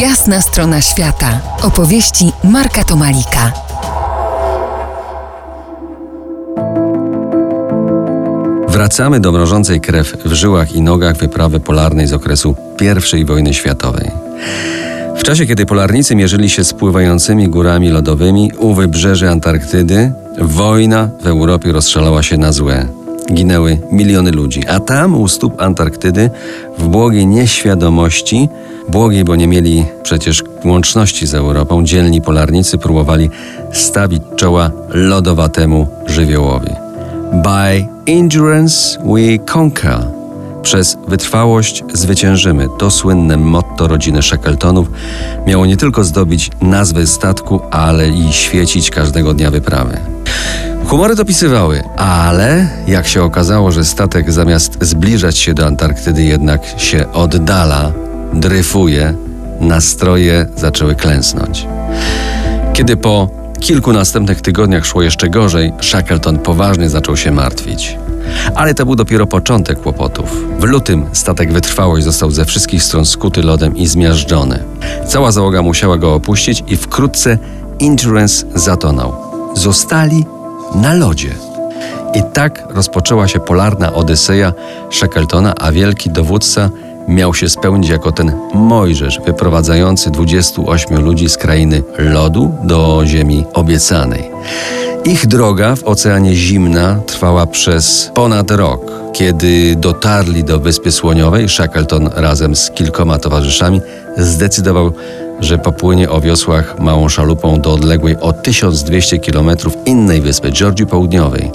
Jasna strona świata. Opowieści Marka Tomalika. Wracamy do mrożącej krew w żyłach i nogach wyprawy polarnej z okresu I wojny światowej. W czasie, kiedy polarnicy mierzyli się z pływającymi górami lodowymi u wybrzeży Antarktydy, wojna w Europie rozszalała się na złe. Ginęły miliony ludzi, a tam u stóp Antarktydy, w błogiej nieświadomości, błogiej, bo nie mieli przecież łączności z Europą, dzielni polarnicy próbowali stawić czoła lodowatemu żywiołowi. By endurance we conquer. Przez wytrwałość zwyciężymy. To słynne motto rodziny Shackletonów miało nie tylko zdobić nazwę statku, ale i świecić każdego dnia wyprawy. Humory dopisywały, ale jak się okazało, że statek zamiast zbliżać się do Antarktydy jednak się oddala, dryfuje, nastroje zaczęły klęsnąć. Kiedy po kilku następnych tygodniach szło jeszcze gorzej, Shackleton poważnie zaczął się martwić. Ale to był dopiero początek kłopotów. W lutym statek Wytrwałość został ze wszystkich stron skuty lodem i zmiażdżony. Cała załoga musiała go opuścić i wkrótce Endurance zatonął. Zostali na lodzie. I tak rozpoczęła się polarna odyseja Shackletona, a wielki dowódca miał się spełnić jako ten Mojżesz wyprowadzający 28 ludzi z krainy lodu do ziemi obiecanej. Ich droga w Oceanie Zimna trwała przez ponad rok. Kiedy dotarli do Wyspy Słoniowej, Shackleton razem z kilkoma towarzyszami zdecydował, że popłynie o wiosłach małą szalupą do odległej o 1200 km innej wyspy, Georgii Południowej.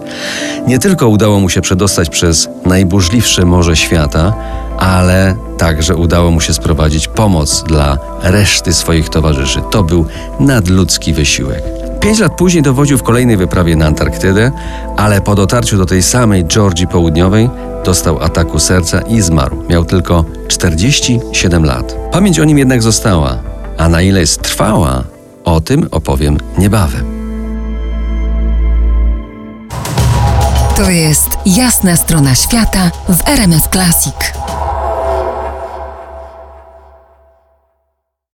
Nie tylko udało mu się przedostać przez najburzliwsze morze świata, ale także udało mu się sprowadzić pomoc dla reszty swoich towarzyszy. To był nadludzki wysiłek. Pięć lat później dowodził w kolejnej wyprawie na Antarktydę, ale po dotarciu do tej samej Georgii Południowej dostał ataku serca i zmarł. Miał tylko 47 lat. Pamięć o nim jednak została, a na ile jest trwała, o tym opowiem niebawem. To jest jasna strona świata w RMS Classic.